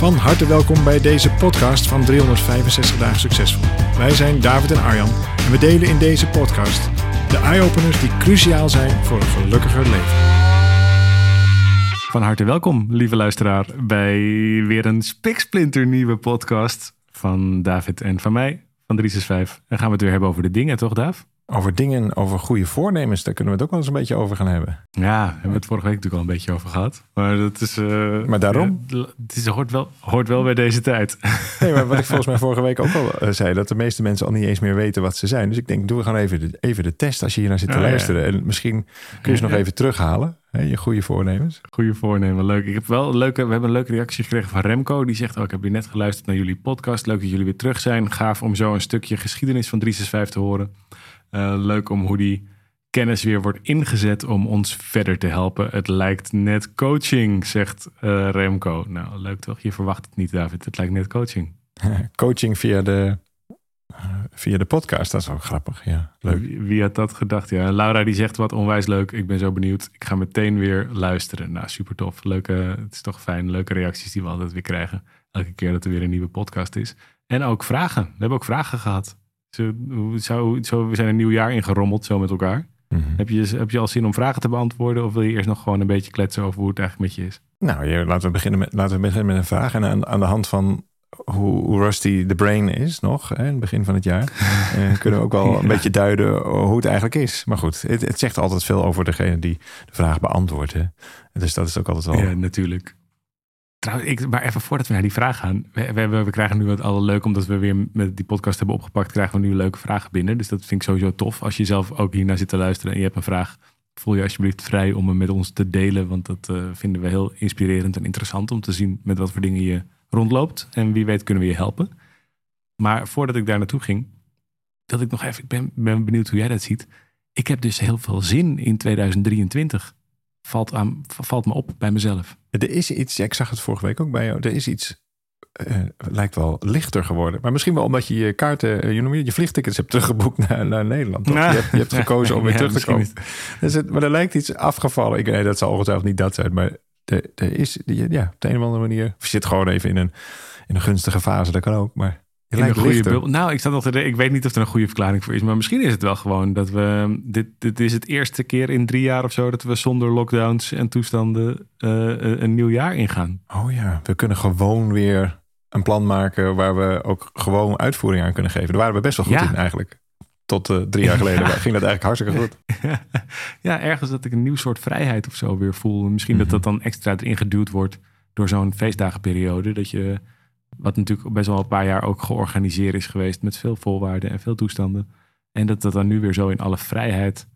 Van harte welkom bij deze podcast van 365 dagen succesvol. Wij zijn David en Arjan en we delen in deze podcast de eye-openers die cruciaal zijn voor een gelukkiger leven. Van harte welkom, lieve luisteraar, bij weer een spiksplinter nieuwe podcast van David en van mij, van 365. En gaan we het weer hebben over de dingen, toch Dav? Over dingen, over goede voornemens, daar kunnen we het ook wel eens een beetje over gaan hebben. Ja, hebben we het vorige week natuurlijk al een beetje over gehad. Maar dat is. Uh, maar daarom? het is, hoort, wel, hoort wel bij deze tijd. Nee, maar wat ik volgens mij vorige week ook al uh, zei, dat de meeste mensen al niet eens meer weten wat ze zijn. Dus ik denk, doe we gewoon even de, even de test als je hier naar zit te oh, luisteren. En misschien kun je ze nog even terughalen. Hè, je goede voornemens. Goede voornemen, leuk. Ik heb wel een leuke, we hebben een leuke reactie gekregen van Remco. Die zegt, oh, ik heb hier net geluisterd naar jullie podcast. Leuk dat jullie weer terug zijn. Gaaf om zo een stukje geschiedenis van 365 te horen. Uh, leuk om hoe die kennis weer wordt ingezet om ons verder te helpen. Het lijkt net coaching, zegt uh, Remco. Nou, leuk toch? Je verwacht het niet, David. Het lijkt net coaching. coaching via de, uh, via de podcast, dat is ook grappig. Ja, leuk. Wie, wie, had dat gedacht? Ja, Laura die zegt wat onwijs leuk. Ik ben zo benieuwd. Ik ga meteen weer luisteren. Nou, super tof. Leuke, het is toch fijn. Leuke reacties die we altijd weer krijgen. Elke keer dat er weer een nieuwe podcast is. En ook vragen. We hebben ook vragen gehad. Zo, zo, zo, we zijn een nieuw jaar ingerommeld zo met elkaar. Mhm. heb, je, heb je al zin om vragen te beantwoorden? Of wil je eerst nog gewoon een beetje kletsen over hoe het eigenlijk met je is? Nou, laten, we beginnen met, laten we beginnen met een vraag. En aan, aan de hand van hoe, hoe, rusty de brain is nog, hè, in het begin van het jaar, eh, kunnen we ook wel een beetje duiden hoe het eigenlijk is. Maar goed, het, het, zegt altijd veel over degene die de vraag beantwoordt. Hè. Dus dat is ook altijd wel... Ja, natuurlijk. Trouwens, ik, maar even voordat we naar die vraag gaan. We, we, we krijgen nu wat alle leuk, omdat we weer met die podcast hebben opgepakt, krijgen we nu leuke vragen binnen. Dus dat vind ik sowieso tof. Als je zelf ook hiernaar zit te luisteren en je hebt een vraag, voel je alsjeblieft vrij om hem met ons te delen. Want dat uh, vinden we heel inspirerend en interessant om te zien met wat voor dingen je rondloopt. En wie weet kunnen we je helpen. Maar voordat ik daar naartoe ging, dat ik nog even, ik ben, ben benieuwd hoe jij dat ziet. Ik heb dus heel veel zin in 2023 valt, aan, valt me op bij mezelf. Er is iets, ik zag het vorige week ook bij jou, er is iets, uh, lijkt wel lichter geworden. Maar misschien wel omdat je je kaarten, eh, je, noem je, je vliegtickets hebt teruggeboekt naar, naar Nederland. je, hebt, je, hebt, gekozen om weer terug te komen. Dus het, maar er lijkt iets afgevallen. Ik, nee, dat zal ongetwijfeld niet dat zijn, maar er, er is, ja, op de een of andere manier, je zit gewoon even in een, in een gunstige fase, dat kan ook, maar in een goede. Nou, ik, zat nog te, ik weet niet of er een goede verklaring voor is. Maar misschien is het wel gewoon dat we. Dit, dit is het eerste keer in drie jaar of zo. dat we zonder lockdowns en toestanden. Uh, een nieuw jaar ingaan. Oh ja, we kunnen gewoon weer een plan maken. waar we ook gewoon uitvoering aan kunnen geven. Daar waren we best wel goed in eigenlijk. Tot uh, drie jaar geleden ja. ging dat eigenlijk hartstikke goed. ja, ergens dat ik een nieuw soort vrijheid of zo weer voel. Misschien dat dat dan extra erin geduwd wordt. door zo'n feestdagenperiode. Dat je wat natuurlijk best wel een paar jaar ook georganiseerd is geweest met veel voorwaarden en veel toestanden. En dat dat dan nu weer zo in alle vrijheid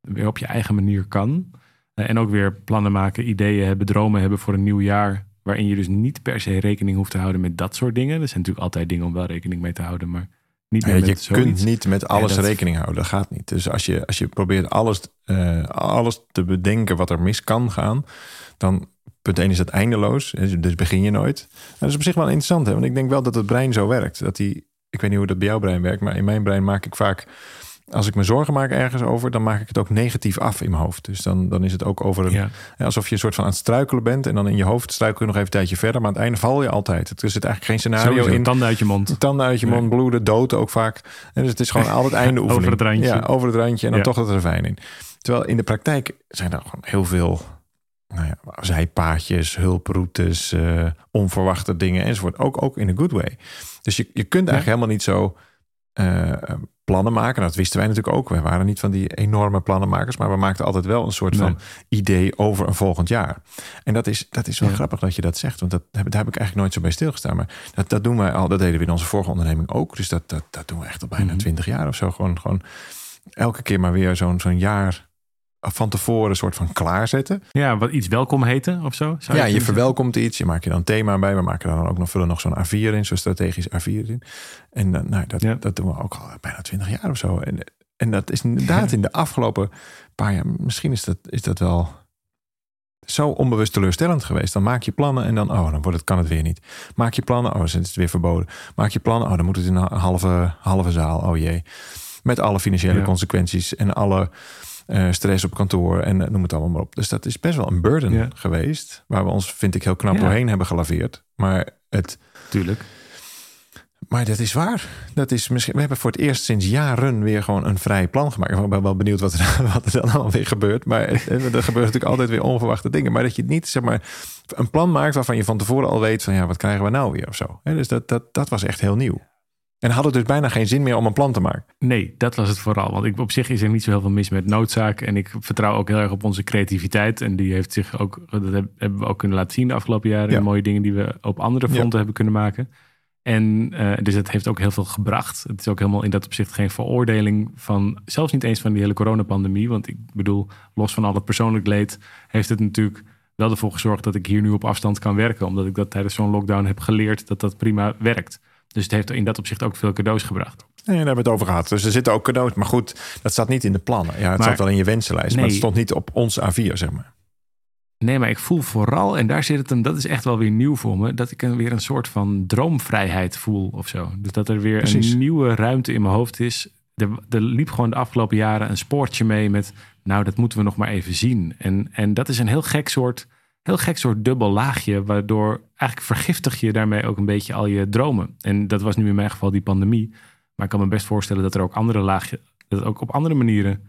weer op je eigen manier kan. Eh, en ook weer plannen maken, ideeën hebben, dromen hebben voor een nieuw jaar. Waarin je dus niet per se rekening hoeft te houden met dat soort dingen. Er zijn natuurlijk altijd dingen om wel rekening mee te houden, maar niet ja, met Je kunt niet met alles rekening houden, dat gaat niet. Dus als je, als je probeert alles, uh, alles te bedenken wat er mis kan gaan, dan punt 1 is dat eindeloos. Dus begin je nooit. Dat is op zich wel interessant. Hè? Want ik denk wel dat het brein zo werkt. Dat die, ik weet niet hoe dat bij jouw brein werkt. Maar in mijn brein maak ik vaak... Als ik me zorgen maak ergens over, dan maak ik het ook negatief af in mijn hoofd. Dus dan, dan is het ook over een, alsof je een soort van aan het struikelen bent. En dan in je hoofd struikel je nog even een tijdje verder. Maar aan het einde val je altijd. Er zit eigenlijk geen scenario Sowieso, in. Tanden uit je mond. Tanden uit je mond, bloeden, dood ook vaak. En dus het is gewoon altijd einde oefening. over het randje. Ja, over het randje. En dan toch dat er fijn in. Terwijl in de praktijk zijn er gewoon heel veel nou ja, zijpaadjes, hulproutes, uh, onverwachte dingen enzovoort. Ook, ook in een good way. Dus je, je kunt eigenlijk helemaal niet zo uh, plannen maken. Dat wisten wij natuurlijk ook. We waren niet van die enorme plannenmakers, maar we maakten altijd wel een soort van idee over een volgend jaar. En dat is, dat is wel grappig dat je dat zegt, want dat, daar heb ik eigenlijk nooit zo bij stilgestaan. Maar dat, dat doen wij al, dat deden we in onze vorige onderneming ook. Dus dat, dat, dat doen we echt al bijna mhm. twintig jaar of zo. Gewoon, gewoon elke keer maar weer zo'n zo'n jaar van tevoren een soort van klaarzetten. Ja, wat iets welkom heten of zo. ja, je, verwelkomt iets. Je maakt je dan thema bij. We maken dan ook nog, vullen nog zo'n A4 in, zo'n strategisch A4 in. En dan, nou, dat, dat doen we ook al bijna twintig jaar of zo. En, en dat is inderdaad in de afgelopen paar jaar, misschien is dat, is dat wel zo onbewust teleurstellend geweest. Dan maak je plannen en dan, oh, dan wordt het, kan het weer niet. Maak je plannen, oh, dan is het weer verboden. Maak je plannen, oh, dan moet het in een halve, halve zaal, oh jee. Met alle financiële consequenties en alle uh, stress op kantoor en uh, noem het allemaal maar op. Dus dat is best wel een burden geweest, waar we ons, vind ik, heel knap doorheen hebben gelaveerd. Maar het. Tuurlijk. Maar dat is waar. Dat is misschien, we hebben voor het eerst sinds jaren weer gewoon een vrij plan gemaakt. Ik ben wel benieuwd wat er, wat er dan allemaal weer gebeurt. Maar er gebeuren natuurlijk altijd weer onverwachte dingen. Maar dat je niet zeg maar, een plan maakt waarvan je van tevoren al weet van ja, wat krijgen we nou weer of zo. Dus dat, dat, dat was echt heel nieuw. En had het dus bijna geen zin meer om een plan te maken. Nee, dat was het vooral. Want ik, op zich is er niet zo heel veel mis met noodzaak. En ik vertrouw ook heel erg op onze creativiteit. En die heeft zich ook, dat hebben we ook kunnen laten zien de afgelopen jaren. Ja. Mooie dingen die we op andere fronten hebben kunnen maken. En uh, dus het heeft ook heel veel gebracht. Het is ook helemaal in dat opzicht geen veroordeling van, zelfs niet eens van die hele coronapandemie. Want ik bedoel, los van al het persoonlijk leed, heeft het natuurlijk wel ervoor gezorgd dat ik hier nu op afstand kan werken. Omdat ik dat tijdens zo'n lockdown heb geleerd dat dat prima werkt. Dus het heeft in dat opzicht ook veel cadeaus gebracht. Nee, daar hebben we het over gehad. Dus er zitten ook cadeaus. Maar goed, dat staat niet in de plannen. Ja, het maar, zat wel in je wensenlijst. maar het stond niet op ons A4, zeg maar. Nee, maar ik voel vooral, en daar zit het hem, dat is echt wel weer nieuw voor me, dat ik weer een soort van droomvrijheid voel of zo. Dus dat er weer een nieuwe ruimte in mijn hoofd is. Er, er, liep gewoon de afgelopen jaren een spoortje mee met, nou, dat moeten we nog maar even zien. En, en dat is een heel gek soort, heel gek soort dubbel laagje, waardoor eigenlijk vergiftig je daarmee ook een beetje al je dromen. En dat was nu in mijn geval die pandemie. Maar ik kan me best voorstellen dat er ook andere laagje, dat ook op andere manieren,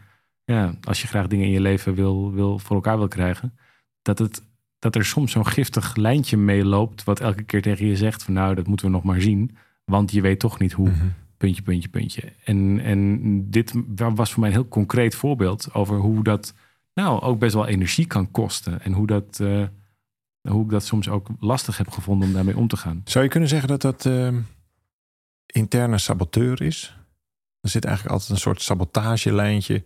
ja, als je graag dingen in je leven wil, wil voor elkaar wil krijgen dat, het, dat er soms zo'n giftig lijntje meeloopt, wat elke keer tegen je zegt van nou, dat moeten we nog maar zien, want je weet toch niet hoe. Mhm. Puntje, puntje, puntje. En, en dit was voor mij een heel concreet voorbeeld over hoe dat nou ook best wel energie kan kosten. En hoe, dat, uh, hoe ik dat soms ook lastig heb gevonden om daarmee om te gaan. Zou je kunnen zeggen dat dat uh, interne saboteur is? Er zit eigenlijk altijd een soort sabotagelijntje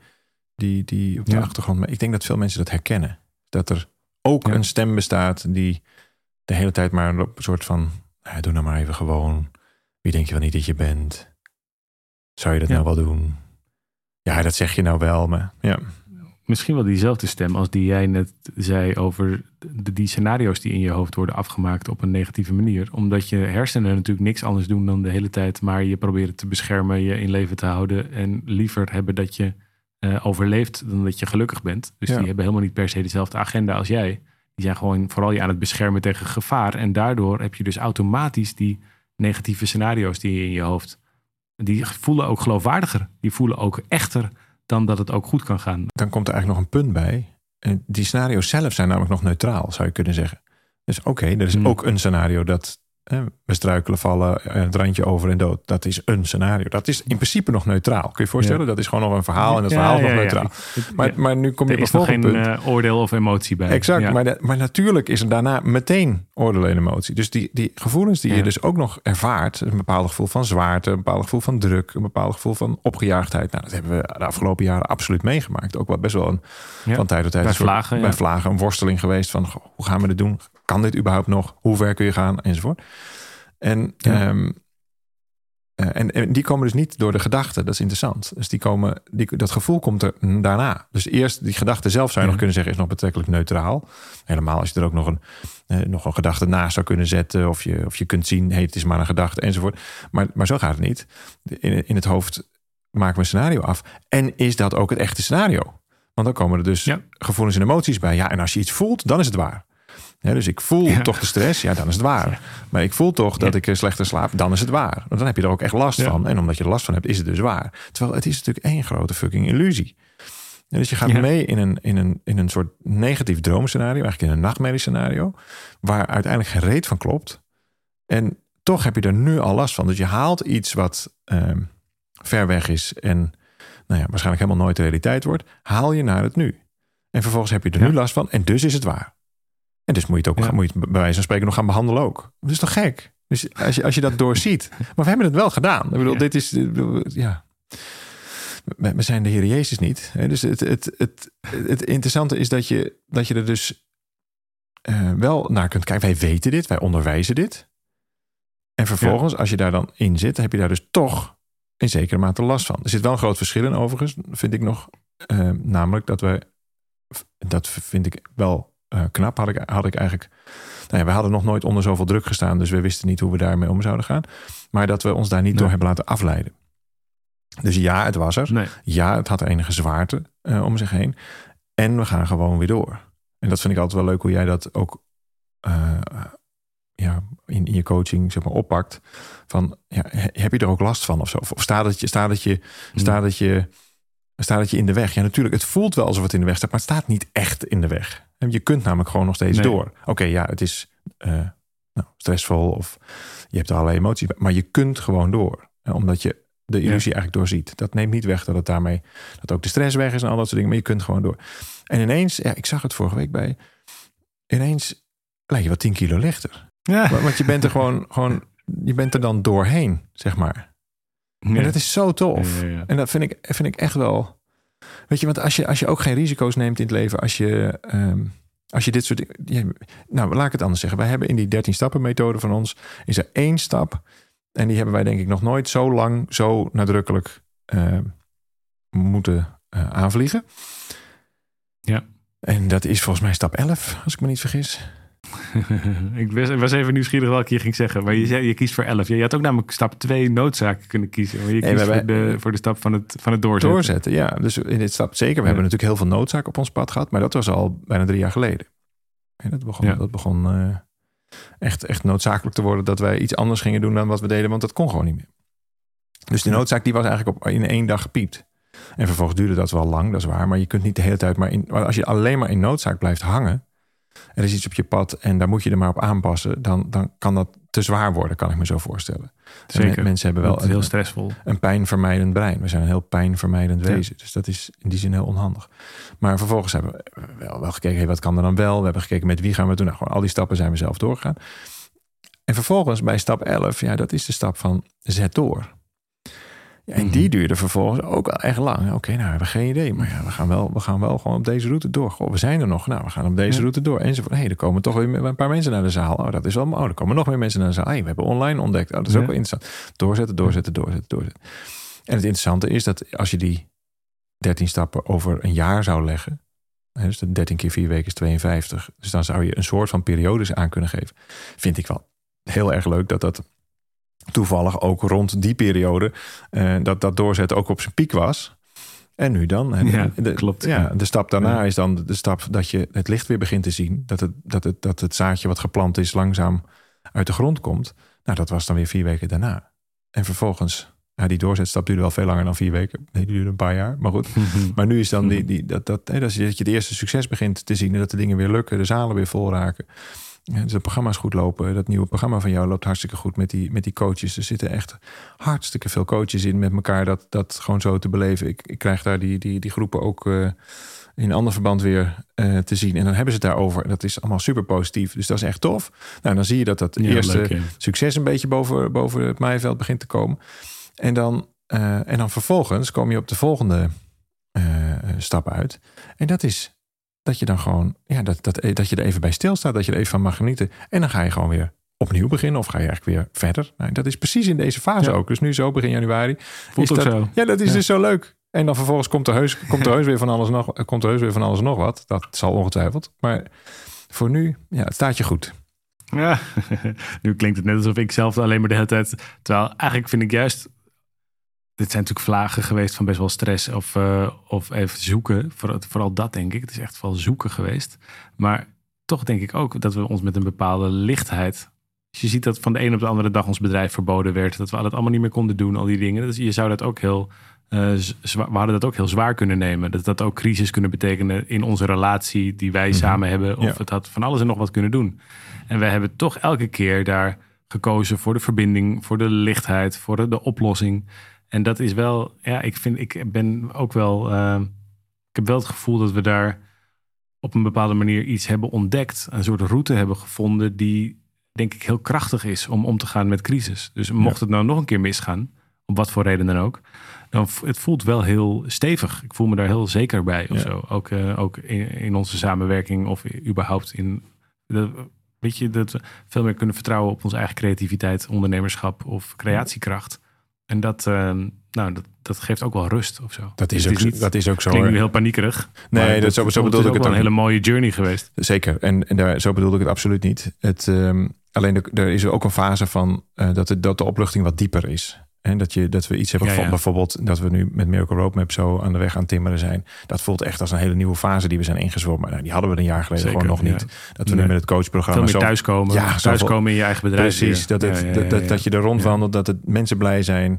die, die op de achtergrond. Maar ik denk dat veel mensen dat herkennen. Dat er ook een stem bestaat die de hele tijd maar een soort van, doe nou maar even gewoon. Wie denk je wel niet dat je bent? Zou je dat nou wel doen? Ja, dat zeg je nou wel, maar ja. Misschien wel diezelfde stem als die jij net zei over de, die scenario's die in je hoofd worden afgemaakt op een negatieve manier. Omdat je hersenen natuurlijk niks anders doen dan de hele tijd maar je proberen te beschermen, je in leven te houden en liever hebben dat je uh, overleeft dan dat je gelukkig bent. Dus die hebben helemaal niet per se dezelfde agenda als jij. Die zijn gewoon vooral je aan het beschermen tegen gevaar. En daardoor heb je dus automatisch die negatieve scenario's die je in je hoofd. Die voelen ook geloofwaardiger. Die voelen ook echter dan dat het ook goed kan gaan. Dan komt er eigenlijk nog een punt bij. Die scenario's zelf zijn namelijk nog neutraal, zou je kunnen zeggen. Dus oké, er is hmm. ook een scenario dat we struikelen, vallen, het randje over en dood. Dat is een scenario. Dat is in principe nog neutraal. Kun je je voorstellen? Dat is gewoon nog een verhaal en het verhaal is nog neutraal. Maar, maar nu kom je er is geen uh, oordeel of emotie bij. Exact, maar, maar natuurlijk is er daarna meteen oordeel en emotie. Dus die, die gevoelens die je dus ook nog ervaart, een bepaald gevoel van zwaarte, een bepaald gevoel van druk, een bepaald gevoel van opgejaagdheid. Nou, dat hebben we de afgelopen jaren absoluut meegemaakt. Ook wel best wel een, van tijd tot tijd bij, vlagen, bij vlagen een worsteling geweest van hoe gaan we dit doen? Kan dit überhaupt nog? Hoe ver kun je gaan? Enzovoort. En, ehm, eh, en, en, die komen dus niet door de gedachten. Dat is interessant. Dus die komen, die, dat gevoel komt er daarna. Dus eerst die gedachte zelf zou je nog kunnen zeggen is nog betrekkelijk neutraal. Helemaal als je er ook nog een, eh, nog een gedachte naast zou kunnen zetten. Of je, of je kunt zien, hey, het is maar een gedachte enzovoort. Maar, maar zo gaat het niet. In, in het hoofd maken we een scenario af. En is dat ook het echte scenario? Want dan komen er dus gevoelens en emoties bij. Ja, en als je iets voelt, dan is het waar dus ik voel toch de stress, ja, dan is het waar. Maar ik voel toch dat ik slechter slaap, dan is het waar. Want dan heb je er ook echt last van. En omdat je er last van hebt, is het dus waar. Terwijl het is natuurlijk één grote fucking illusie. dus je gaat mee in een, in, een, in een soort negatief droomscenario, eigenlijk in een nachtmerriescenario, waar uiteindelijk geen reet van klopt. En toch heb je er nu al last van. Dus je haalt iets wat ehm, ver weg is en nou ja, waarschijnlijk helemaal nooit de realiteit wordt, haal je naar het nu. En vervolgens heb je er nu last van en dus is het waar. En dus moet je het ook moet je het bij wijze van spreken nog gaan behandelen ook. Dat is toch gek? Dus als je, als je dat doorziet. Maar we hebben het wel gedaan. Ik bedoel, dit is. Ja. we zijn de Heer Jezus niet. Dus het, het, het, het interessante is dat je, dat je er dus uh, wel naar kunt kijken. Wij weten dit, wij onderwijzen dit. En vervolgens, als je daar dan in zit, heb je daar dus toch in zekere mate last van. Er zit wel een groot verschil in overigens, vind ik nog. Uh, namelijk dat we, dat vind ik wel uh, knap, had ik, had ik eigenlijk... Nou ja, we hadden nog nooit onder zoveel druk gestaan, dus we wisten niet hoe we daarmee om zouden gaan. Maar dat we ons daar niet door hebben laten afleiden. Dus ja, het was er. Nee. Ja, het had enige zwaarte uh, om zich heen. En we gaan gewoon weer door. En dat vind ik altijd wel leuk hoe jij dat ook uh, ja, in, in, je coaching zeg maar, oppakt. Van, ja, heb je er ook last van of zo? Of, staat het je, staat het je, hmm. staat het je, staat het je in de weg? Ja, natuurlijk, het voelt wel alsof het in de weg staat, maar het staat niet echt in de weg. Je kunt namelijk gewoon nog steeds door. Oké, ja, het is uh, nou, stressvol of je hebt allerlei emoties, maar je kunt gewoon door. Omdat je de illusie eigenlijk doorziet. Dat neemt niet weg dat het daarmee, dat ook de stress weg is en al dat soort dingen, maar je kunt gewoon door. En ineens, ja, ik zag het vorige week bij, ineens lijkt je wat 10 kilo lichter. Ja. Want je bent er gewoon, gewoon, je bent er dan doorheen, zeg maar. En dat is zo tof. en dat vind ik, vind ik echt wel. Weet je, want als je, als je ook geen risico's neemt in het leven, als je, um, als je dit soort nou, laat ik het anders zeggen. Wij hebben in die 13 stappen methode van ons, is er één stap. En die hebben wij denk ik nog nooit zo lang, zo nadrukkelijk uh, moeten uh, aanvliegen. Ja. En dat is volgens mij stap 11, als ik me niet vergis. ik was even nieuwsgierig welke je ging zeggen. Maar je, zei, je kiest voor 11. Je had ook namelijk stap 2 noodzaken kunnen kiezen. Maar je kiest voor, de, voor de stap van het, van het doorzetten. Doorzetten, ja. Dus in dit stap zeker. We hebben natuurlijk heel veel noodzaken op ons pad gehad. Maar dat was al bijna drie jaar geleden. En dat begon, ja. dat begon uh, echt, echt noodzakelijk te worden... dat wij iets anders gingen doen dan wat we deden. Want dat kon gewoon niet meer. Dus die noodzaak die was eigenlijk op, in één dag gepiept. En vervolgens duurde dat wel lang, dat is waar. Maar je kunt niet de hele tijd maar in... Als je alleen maar in noodzaak blijft hangen er is iets op je pad en daar moet je er maar op aanpassen, dan, dan kan dat te zwaar worden, kan ik me zo voorstellen. Zeker. mensen hebben wel een, heel stressvol. Een pijnvermijdend brein. We zijn een heel pijnvermijdend wezen. Dus dat is in die zin heel onhandig. Maar vervolgens hebben we wel, wel gekeken, hey, wat kan er dan wel? We hebben gekeken met wie gaan we doen. Nou, gewoon al die stappen zijn we zelf doorgegaan. En vervolgens bij stap 11, ja, dat is de stap van zet door en die mhm. duurde vervolgens ook echt lang. Oké, nou, we hebben geen idee. Maar ja, we gaan wel, we gaan wel gewoon op deze route door. Goh, we zijn er nog. Nou, we gaan op deze route door. Enzovoort. Hé, hey, er komen toch weer een paar mensen naar de zaal. Oh, dat is wel... Oh, er komen nog meer mensen naar de zaal. Hey, we hebben online ontdekt. Oh, dat is ook wel interessant. Doorzetten, doorzetten, doorzetten, doorzetten. En het interessante is dat als je die 13 stappen over een jaar zou leggen... Dus de 13 keer 4 weken is 52. Dus dan zou je een soort van periodes aan kunnen geven. Vind ik wel heel erg leuk dat dat toevallig ook rond die periode uh, dat dat doorzetten ook op zijn piek was. En nu dan? Ja, de, klopt. Ja, de stap daarna is dan de stap dat je het licht weer begint te zien. Dat het, dat, het, dat het zaadje wat geplant is langzaam uit de grond komt. Nou, dat was dan weer vier weken daarna. En vervolgens, ja, die doorzetstap duurde wel veel langer dan vier weken. Nee, die duurde een paar jaar, maar goed. maar nu is dan die, die, dat, dat, hè, dat je het eerste succes begint te zien. En dat de dingen weer lukken, de zalen weer vol raken. Ja, dus de programma's goed lopen. Dat nieuwe programma van jou loopt hartstikke goed met die, met die coaches. Er zitten echt hartstikke veel coaches in met elkaar dat, dat gewoon zo te beleven. Ik, ik krijg daar die, die, die groepen ook uh, in ander verband weer uh, te zien. En dan hebben ze het daarover. Dat is allemaal super positief. Dus dat is echt tof. Nou, dan zie je dat dat ja, eerste succes een beetje boven, boven het maaiveld begint te komen. En dan, uh, en dan vervolgens kom je op de volgende stap uit. En dat is dat je dan gewoon, ja, dat, dat, dat je er even bij stilstaat, dat je er even van mag genieten. En dan ga je gewoon weer opnieuw beginnen of ga je eigenlijk weer verder. Nou, dat is precies in deze fase ook. Dus nu zo begin januari. Voelt is dat, zo. Ja, dat is dus zo leuk. En dan vervolgens komt er heus, komt er heus weer van alles nog, komt er heus weer van alles nog wat. Dat zal ongetwijfeld. Maar voor nu, ja, het staat je goed. Ja, nu klinkt het net alsof ik zelf alleen maar de hele tijd. Terwijl eigenlijk vind ik juist dit zijn natuurlijk vlagen geweest van best wel stress of, uh, of even zoeken. Vooral, vooral dat denk ik. Het is echt wel zoeken geweest. Maar toch denk ik ook dat we ons met een bepaalde lichtheid. Als je ziet dat van de een op de andere dag ons bedrijf verboden werd. Dat we het allemaal niet meer konden doen, al die dingen. Dus je zou dat ook heel. Uh, zwaar, we hadden dat ook heel zwaar kunnen nemen. Dat dat ook crisis kunnen betekenen in onze relatie die wij mhm. samen hebben. Of het had van alles en nog wat kunnen doen. En wij hebben toch elke keer daar gekozen voor de verbinding, voor de lichtheid, voor de, de oplossing. En dat is wel, ja, ik vind, ik ben ook wel, uh, ik heb wel het gevoel dat we daar op een bepaalde manier iets hebben ontdekt. Een soort route hebben gevonden die, denk ik, heel krachtig is om om te gaan met crisis. Dus mocht het nou nog een keer misgaan, op wat voor reden dan ook. Dan, het voelt wel heel stevig. Ik voel me daar heel zeker bij of zo. Ook, uh, ook in, in, onze samenwerking of überhaupt in... De, weet je, dat we veel meer kunnen vertrouwen op onze eigen creativiteit, ondernemerschap of creatiekracht. En dat, uh, nou, dat, dat geeft ook wel rust of zo. Dat is, ook, dat is ook zo. Klinkt nu heel paniekerig. Nee, dat, zo, zo bedoelde ik het ook. een hele mooie journey geweest. Zeker. En, en daar, zo bedoelde ik het absoluut niet. Het, um, alleen er is er ook een fase van uh, dat, het, dat de opluchting wat dieper is. En dat, je, dat we iets hebben van bijvoorbeeld dat we nu met Miracle Roadmap zo aan de weg aan timmeren zijn. Dat voelt echt als een hele nieuwe fase die we zijn ingezwommen. Nou, die hadden we een jaar geleden gewoon nog niet. Dat we nu met het coachprogramma meer thuiskomen. Ja, thuiskomen in je eigen bedrijf. Precies, dat, het, dat, dat, je er rondwandelt, dat het mensen blij zijn.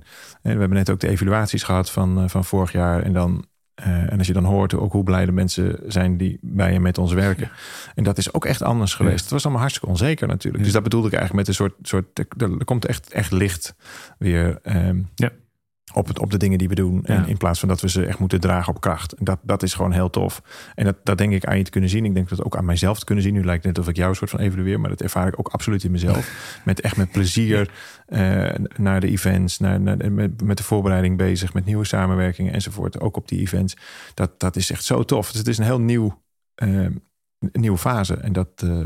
En we hebben net ook de evaluaties gehad van, eh, van vorig jaar. En dan uh, en als je dan hoort ook hoe blij de mensen zijn die bij je met ons werken. En dat is ook echt anders geweest. Het was allemaal hartstikke onzeker natuurlijk. Dus dat bedoelde ik eigenlijk met een soort. soort er, komt echt, echt licht weer. Um, ja op, het, op de dingen die we doen. En in plaats van dat we ze echt moeten dragen op kracht. Dat, dat is gewoon heel tof. En dat, dat denk ik aan je te kunnen zien. Ik denk dat ook aan mijzelf te kunnen zien. Nu lijkt het net of ik jou een soort van evalueer. Maar dat ervaar ik ook absoluut in mezelf. Met echt met plezier uh, naar de events. Naar, naar, met, met de voorbereiding bezig. Met nieuwe samenwerkingen enzovoort. Ook op die events. Dat, dat is echt zo tof. Dus het is een heel nieuw, uh, nieuwe fase. En dat... Uh,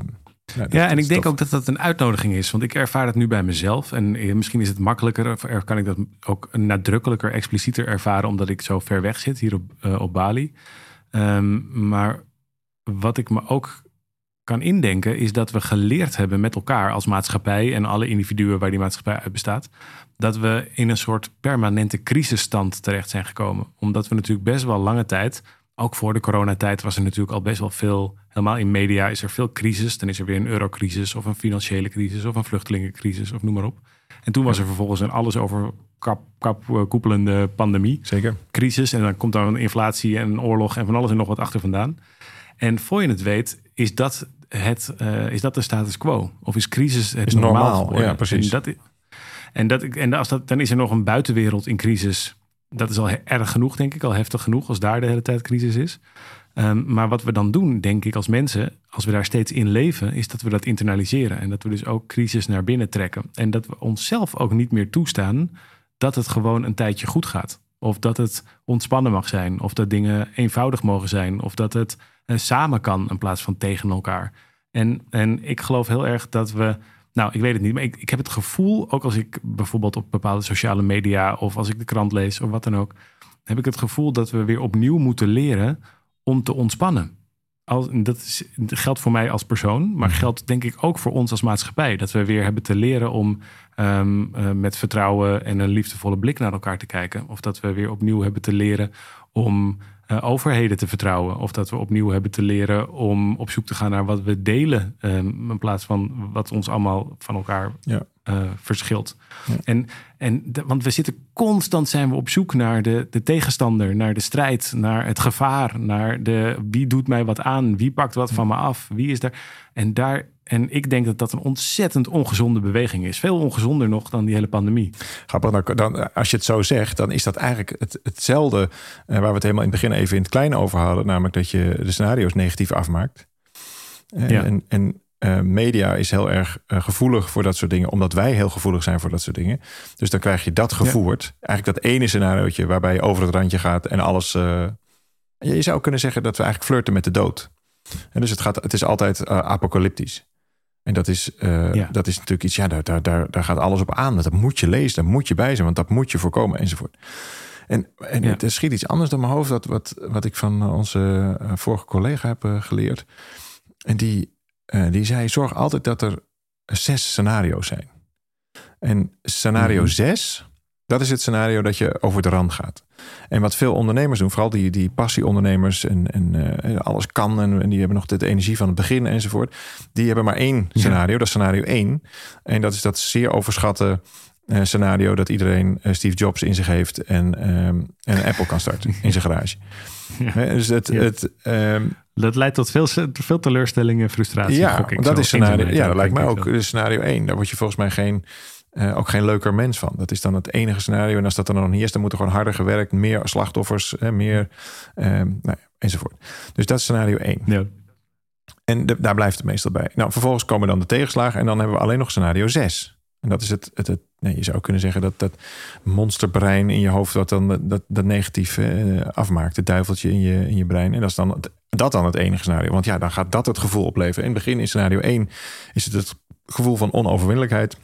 ja, en ik denk ook dat dat een uitnodiging is. Want ik ervaar het nu bij mezelf. En eh, misschien is het makkelijker, of kan ik dat ook nadrukkelijker, explicieter ervaren, omdat ik zo ver weg zit hier op, uh, op Bali. Um, maar wat ik me ook kan indenken, is dat we geleerd hebben met elkaar als maatschappij en alle individuen waar die maatschappij uit bestaat, dat we in een soort permanente crisisstand terecht zijn gekomen. Omdat we natuurlijk best wel lange tijd ook voor de coronatijd was er natuurlijk al best wel veel, helemaal in media is er veel crisis. Dan is er weer een eurocrisis of een financiële crisis of een vluchtelingencrisis of noem maar op. En toen was er vervolgens een alles over kap, kap eh, koepelende pandemie. Zeker. Crisis en dan komt daar een inflatie en een oorlog en van alles en nog wat achter vandaan. En voor je het weet is dat, het, uh, is dat de status quo? Of is crisis het is normaal, normaal Ja, precies. En, dat, en, dat, en als dat, dan is er nog een buitenwereld in crisis dat is al erg genoeg, denk ik, al heftig genoeg als daar de hele tijd crisis is. Um, maar wat we dan doen, denk ik, als mensen, als we daar steeds in leven, is dat we dat internaliseren. En dat we dus ook crisis naar binnen trekken. En dat we onszelf ook niet meer toestaan dat het gewoon een tijdje goed gaat. Of dat het ontspannen mag zijn. Of dat dingen eenvoudig mogen zijn. Of dat het uh, samen kan in plaats van tegen elkaar. En, en ik geloof heel erg dat we nou, ik weet het niet, maar ik, ik heb het gevoel, ook als ik bijvoorbeeld op bepaalde sociale media of als ik de krant lees of wat dan ook, heb ik het gevoel dat we weer opnieuw moeten leren om te ontspannen. Als, dat, is, geldt voor mij als persoon, maar mhm. geldt denk ik ook voor ons als maatschappij. Dat we weer hebben te leren om um, uh, met vertrouwen en een liefdevolle blik naar elkaar te kijken. Of dat we weer opnieuw hebben te leren om uh, overheden te vertrouwen. Of dat we opnieuw hebben te leren om op zoek te gaan naar wat we delen. Um, in plaats van wat ons allemaal van elkaar ja. Uh, verschilt. Ja. En, en de, want we zitten constant zijn we op zoek naar de, de tegenstander, naar de strijd, naar het gevaar, naar de wie doet mij wat aan, wie pakt wat van me af, wie is daar. En daar en ik denk dat dat een ontzettend ongezonde beweging is. Veel ongezonder nog dan die hele pandemie. Grappig, dan, als je het zo zegt, dan is dat eigenlijk het, hetzelfde uh, waar we het helemaal in het begin even in het klein over hadden. Namelijk dat je de scenario's negatief afmaakt. En, ja. en, en uh, media is heel erg uh, gevoelig voor dat soort dingen, omdat wij heel gevoelig zijn voor dat soort dingen. Dus dan krijg je dat gevoerd. Ja. Eigenlijk dat ene scenariootje waarbij je over het randje gaat en alles. je zou kunnen zeggen dat we eigenlijk flirten met de dood. En dus het, gaat, het is altijd apocalyptisch. En dat is, ja. dat is natuurlijk iets, ja, daar, daar, daar gaat alles op aan. Dat moet je lezen, daar moet je bij zijn, want dat moet je voorkomen enzovoort. En, en ja. er schiet iets anders door mijn hoofd, dat, wat, wat ik van onze vorige collega heb geleerd. En die, die zei: zorg altijd dat er zes scenario's zijn. En scenario mm -hmm. zes, dat is het scenario dat je over de rand gaat. En wat veel ondernemers doen, vooral die, die passieondernemers en, en uh, alles kan en, en, die hebben nog de energie van het begin enzovoort. Die hebben maar één scenario, ja. dat is scenario één. En dat is dat zeer overschatte uh, scenario dat iedereen uh, Steve Jobs in zich heeft en, um, en een Apple kan starten in zijn garage. Ja. dus het, ja. het, um, dat leidt tot veel, veel teleurstellingen en frustratie. Ja, dat is scenario. Ja, dat lijkt mij ook. Dus scenario 1. Daar word je volgens mij geen uh, ook geen leuker mens van. Dat is dan het enige scenario. En als dat er nog niet is, dan moet er gewoon harder gewerkt, meer slachtoffers, hè, meer uh, nou, enzovoort. Dus dat is scenario 1. Ja. En de, daar blijft het meestal bij. Nou, vervolgens komen dan de tegenslagen en dan hebben we alleen nog scenario 6. En dat is het, het, het nee, je zou kunnen zeggen dat dat monsterbrein in je hoofd dat dan dat, dat negatief eh, afmaakt. Het duiveltje in je, in je brein. En dat is dan het, dat dan het enige scenario. Want ja, dan gaat dat het gevoel opleveren. In het begin in scenario 1 is het het gevoel van onoverwinnelijkheid.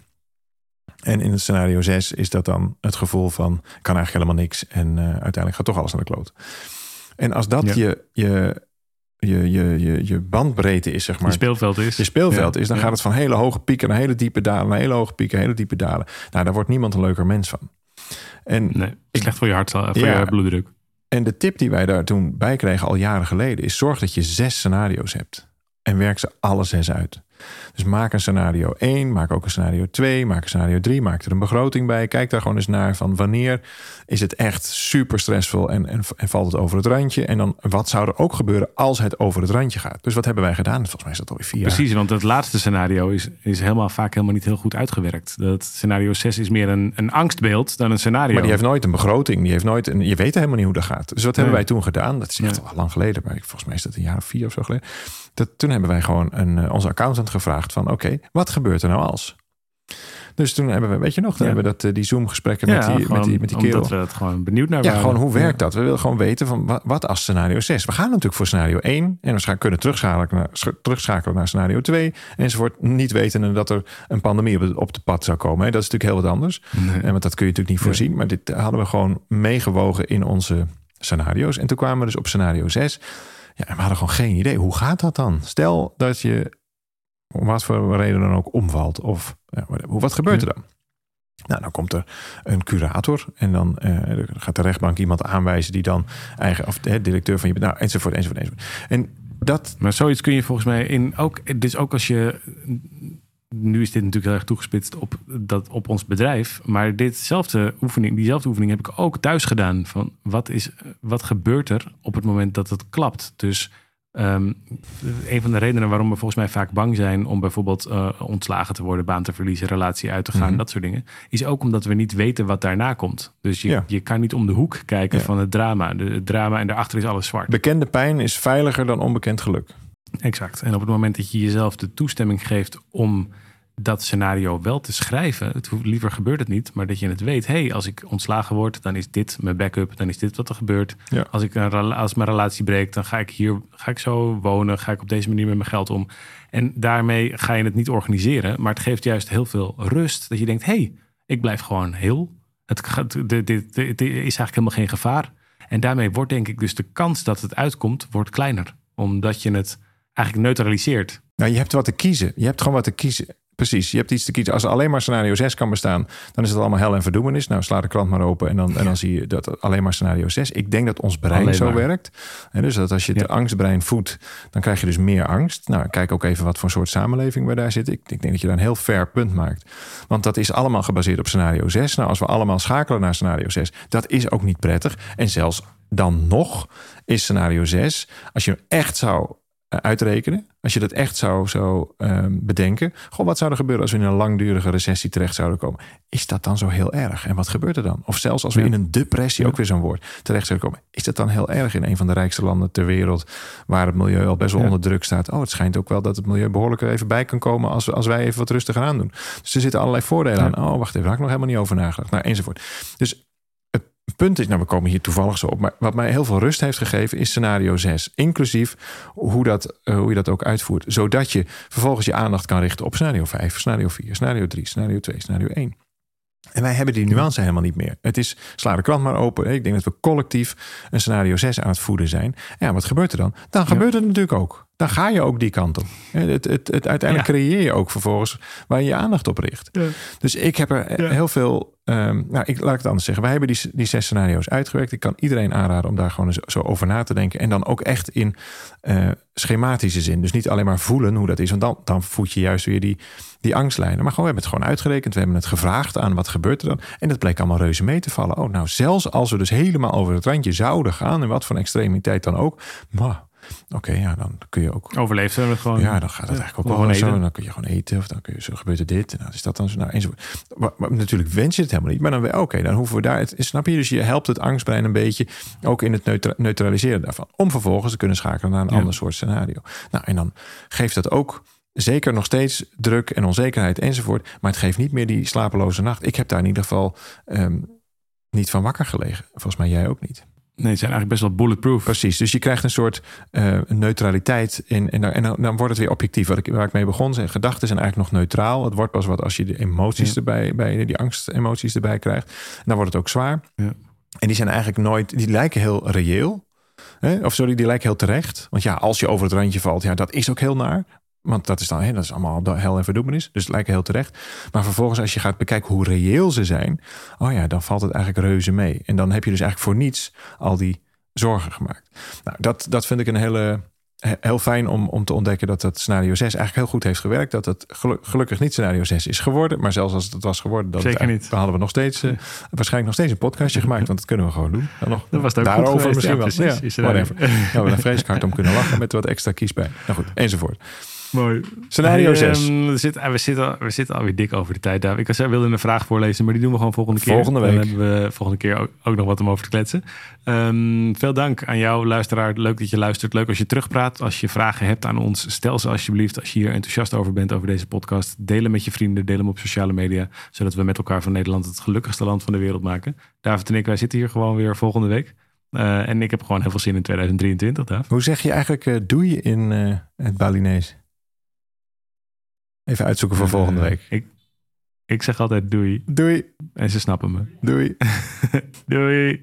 En in het scenario 6 is dat dan het gevoel van kan eigenlijk helemaal niks. En uh, uiteindelijk gaat toch alles naar de kloot. En als dat je, je je, je, je, je bandbreedte is, zeg maar. Je speelveld is. Je speelveld is, dan gaat het van hele hoge pieken naar hele diepe dalen, naar hele hoge pieken, hele diepe dalen. Nou, daar wordt niemand een leuker mens van. En nee, slecht voor je hart, voor je bloeddruk. En de tip die wij daar toen bij kregen al jaren geleden is: zorg dat je zes scenario's hebt en werk ze alle zes uit. Dus maak een scenario 1, maak ook een scenario 2, maak een scenario 3, maak er een begroting bij. Kijk daar gewoon eens naar van wanneer is het echt super stressvol en, en, en valt het over het randje. En dan wat zou er ook gebeuren als het over het randje gaat. Dus wat hebben wij gedaan? Volgens mij is dat alweer vier Precies, want het laatste scenario is, is helemaal vaak helemaal niet heel goed uitgewerkt. Dat scenario 6 is meer een, een angstbeeld dan een scenario. Maar die heeft nooit een begroting, die heeft nooit een, je weet helemaal niet hoe dat gaat. Dus wat hebben wij toen gedaan? Dat is echt al lang geleden, maar volgens mij is dat een jaar of vier of zo geleden. Dat, toen hebben wij gewoon een, uh, onze accountant gevraagd van oké, wat gebeurt er nou als? Dus toen hebben we, weet je nog, dan hebben we dat, eh, die Zoom-gesprekken met, die, met die, met die kerel. We het gewoon benieuwd naar Ja, gewoon hoe werkt dat? We willen gewoon weten van wat, wat, als scenario 6. We gaan natuurlijk voor scenario 1 en we kunnen terugschakelen naar, terugschakelen naar scenario 2 enzovoort. Niet wetende dat er een pandemie op, op de pad zou komen. Hè. Dat is natuurlijk heel wat anders. En want dat kun je natuurlijk niet voorzien. Maar dit hadden we gewoon meegewogen in onze scenario's. En toen kwamen we dus op scenario 6. Ja, en we hadden gewoon geen idee. Hoe gaat dat dan? Stel dat je om wat voor reden dan ook omvalt. Of ja, wat gebeurt er dan? Nou, dan komt er een curator en dan uh, gaat de rechtbank iemand aanwijzen die dan eigen of de directeur van je nou enzovoort enzovoort enzovoort. En dat. Maar zoiets kun je volgens mij in ook dus ook als je nu is dit natuurlijk heel erg toegespitst op, dat, op ons bedrijf. Maar ditzelfde oefening, diezelfde oefening heb ik ook thuis gedaan. Van wat, is, wat gebeurt er op het moment dat het klapt? Dus Um, een van de redenen waarom we volgens mij vaak bang zijn om bijvoorbeeld uh, ontslagen te worden, baan te verliezen, relatie uit te gaan, mhm. dat soort dingen, is ook omdat we niet weten wat daarna komt. Dus je, je kan niet om de hoek kijken van het drama. De, het drama en daarachter is alles zwart. Bekende pijn is veiliger dan onbekend geluk. Exact. En op het moment dat je jezelf de toestemming geeft om dat scenario wel te schrijven. Het, liever gebeurt het niet, maar dat je het weet. hey, als ik ontslagen word, dan is dit mijn backup. Dan is dit wat er gebeurt. Als, ik een, als mijn relatie breekt, dan ga ik hier ga ik zo wonen. Ga ik op deze manier met mijn geld om. En daarmee ga je het niet organiseren. Maar het geeft juist heel veel rust. Dat je denkt, hey, ik blijf gewoon heel. Het, dit, dit, dit is eigenlijk helemaal geen gevaar. En daarmee wordt denk ik dus de kans dat het uitkomt, wordt kleiner. Omdat je het eigenlijk neutraliseert. Nou, je hebt wat te kiezen. Je hebt gewoon wat te kiezen. Precies, je hebt iets te kiezen. Als er alleen maar scenario 6 kan bestaan, dan is het allemaal hel en verdoemenis. Nou, sla de krant maar open en dan, en dan zie je dat alleen maar scenario 6. Ik denk dat ons brein zo werkt. En dus dat als je het angstbrein voedt, dan krijg je dus meer angst. Nou, kijk ook even wat voor soort samenleving we daar zitten. Ik, ik denk dat je daar een heel fair punt maakt. Want dat is allemaal gebaseerd op scenario 6. Nou, als we allemaal schakelen naar scenario 6, dat is ook niet prettig. En zelfs dan nog is scenario 6, als je echt zou uitrekenen. Als je dat echt zou, zo ehm, bedenken. Goh, wat zou er gebeuren als we in een langdurige recessie terecht zouden komen? Is dat dan zo heel erg? En wat gebeurt er dan? Of zelfs als we in een depressie, ook weer zo'n woord, terecht zouden komen. Is dat dan heel erg in een van de rijkste landen ter wereld... waar het milieu al best wel onder druk staat? Oh, het schijnt ook wel dat het milieu behoorlijk er even bij kan komen... als, als wij even wat rustiger aan doen. Dus er zitten allerlei voordelen aan. Oh, wacht even, daar heb ik nog helemaal niet over nagedacht. Nou, enzovoort. Dus punt is, nou we komen hier toevallig zo op, maar wat mij heel veel rust heeft gegeven is scenario 6. Inclusief hoe, dat, uh, hoe je dat ook uitvoert. Zodat je vervolgens je aandacht kan richten op scenario 5, scenario 4, scenario 3, scenario 2, scenario 1. En wij hebben die nuance helemaal niet meer. Het is, sla de krant maar open. Ik denk dat we collectief een scenario 6 aan het voeden zijn. Ja, wat gebeurt er dan? Dan gebeurt het natuurlijk ook. Dan ga je ook die kant op. Het, het, het uiteindelijk creëer je ook vervolgens waar je je aandacht op richt. Ja. Dus ik heb er heel veel. Um, nou, ik, laat ik het anders zeggen. Wij hebben die, die zes scenario's uitgewerkt. Ik kan iedereen aanraden om daar gewoon zo, over na te denken. En dan ook echt in uh, schematische zin. Dus niet alleen maar voelen hoe dat is. Want dan, dan voed je juist weer die, die angstlijnen. Maar gewoon, we hebben het gewoon uitgerekend. We hebben het gevraagd aan wat gebeurt er dan. En dat bleek allemaal reuze mee te vallen. Oh, nou, zelfs als we dus helemaal over het randje zouden gaan. En wat voor extremiteit dan ook. Maar Oké, ja, dan kun je ook. Overleeft we gewoon. Ja, dan gaat het eigenlijk ook wel zo. Dan kun je gewoon eten. Of dan kun je zo gebeurt er dit. En dan is dat dan zo. Nou, enzovoort. Maar, maar, natuurlijk wens je het helemaal niet. Maar dan oké, dan hoeven we daar. Het, snap je? Dus je helpt het angstbrein een beetje. Ook in het neutraliseren daarvan. Om vervolgens te kunnen schakelen naar een ander soort scenario. Nou, en dan geeft dat ook zeker nog steeds druk en onzekerheid enzovoort. Maar het geeft niet meer die slapeloze nacht. Ik heb daar in ieder geval ehm, niet van wakker gelegen. Volgens mij jij ook niet. Nee, het zijn eigenlijk best wel bulletproof. Precies, dus je krijgt een soort uh, neutraliteit in, en, dan, en dan, dan, wordt het weer objectief. Wat ik, waar ik mee begon, zijn gedachten zijn eigenlijk nog neutraal. Het wordt pas wat als je de emoties erbij, bij, die angstemoties erbij krijgt. Dan wordt het ook zwaar. Ja. En die zijn eigenlijk nooit, die lijken heel reëel. Hè? Of sorry, die lijken heel terecht. Want ja, als je over het randje valt, ja, dat is ook heel naar. Want dat is dan hè, dat is allemaal hel en verdoemenis. Dus het lijkt heel terecht. Maar vervolgens, als je gaat bekijken hoe reëel ze zijn. Oh ja, dan valt het eigenlijk reuze mee. En dan heb je dus eigenlijk voor niets al die zorgen gemaakt. Nou, dat, dat vind ik een hele heel fijn om, om te ontdekken dat dat scenario 6 eigenlijk heel goed heeft gewerkt. Dat het gelukkig niet scenario 6 is geworden. Maar zelfs als het was geworden, dan, Zeker niet. dan hadden we nog steeds, uh, waarschijnlijk nog steeds een podcastje gemaakt. Want dat kunnen we gewoon doen. Dan nog, dat was daarover misschien ja, wel. Ja, whatever. Ja, we daar vreselijk hard om kunnen lachen met wat extra kiespijn. Nou goed, enzovoort. Mooi. Scenario 6. Um, we, zitten, we, zitten, we zitten alweer dik over de tijd. Daar. Ik wilde een vraag voorlezen, maar die doen we gewoon volgende keer. Volgende week. Dan hebben we volgende keer ook, ook nog wat om over te kletsen. Um, veel dank aan jou, luisteraar. Leuk dat je luistert. Leuk als je terugpraat. Als je vragen hebt aan ons, stel ze alsjeblieft. Als je hier enthousiast over bent over deze podcast. Deel hem met je vrienden, deel hem op sociale media. Zodat we met elkaar van Nederland het gelukkigste land van de wereld maken. David en ik, wij zitten hier gewoon weer volgende week. Uh, en ik heb gewoon heel veel zin in 2023, David. Hoe zeg je eigenlijk uh, doei in uh, het Balinees? Even uitzoeken voor volgende week. Ik, ik zeg altijd doei. Doei. En ze snappen me. Doei. doei.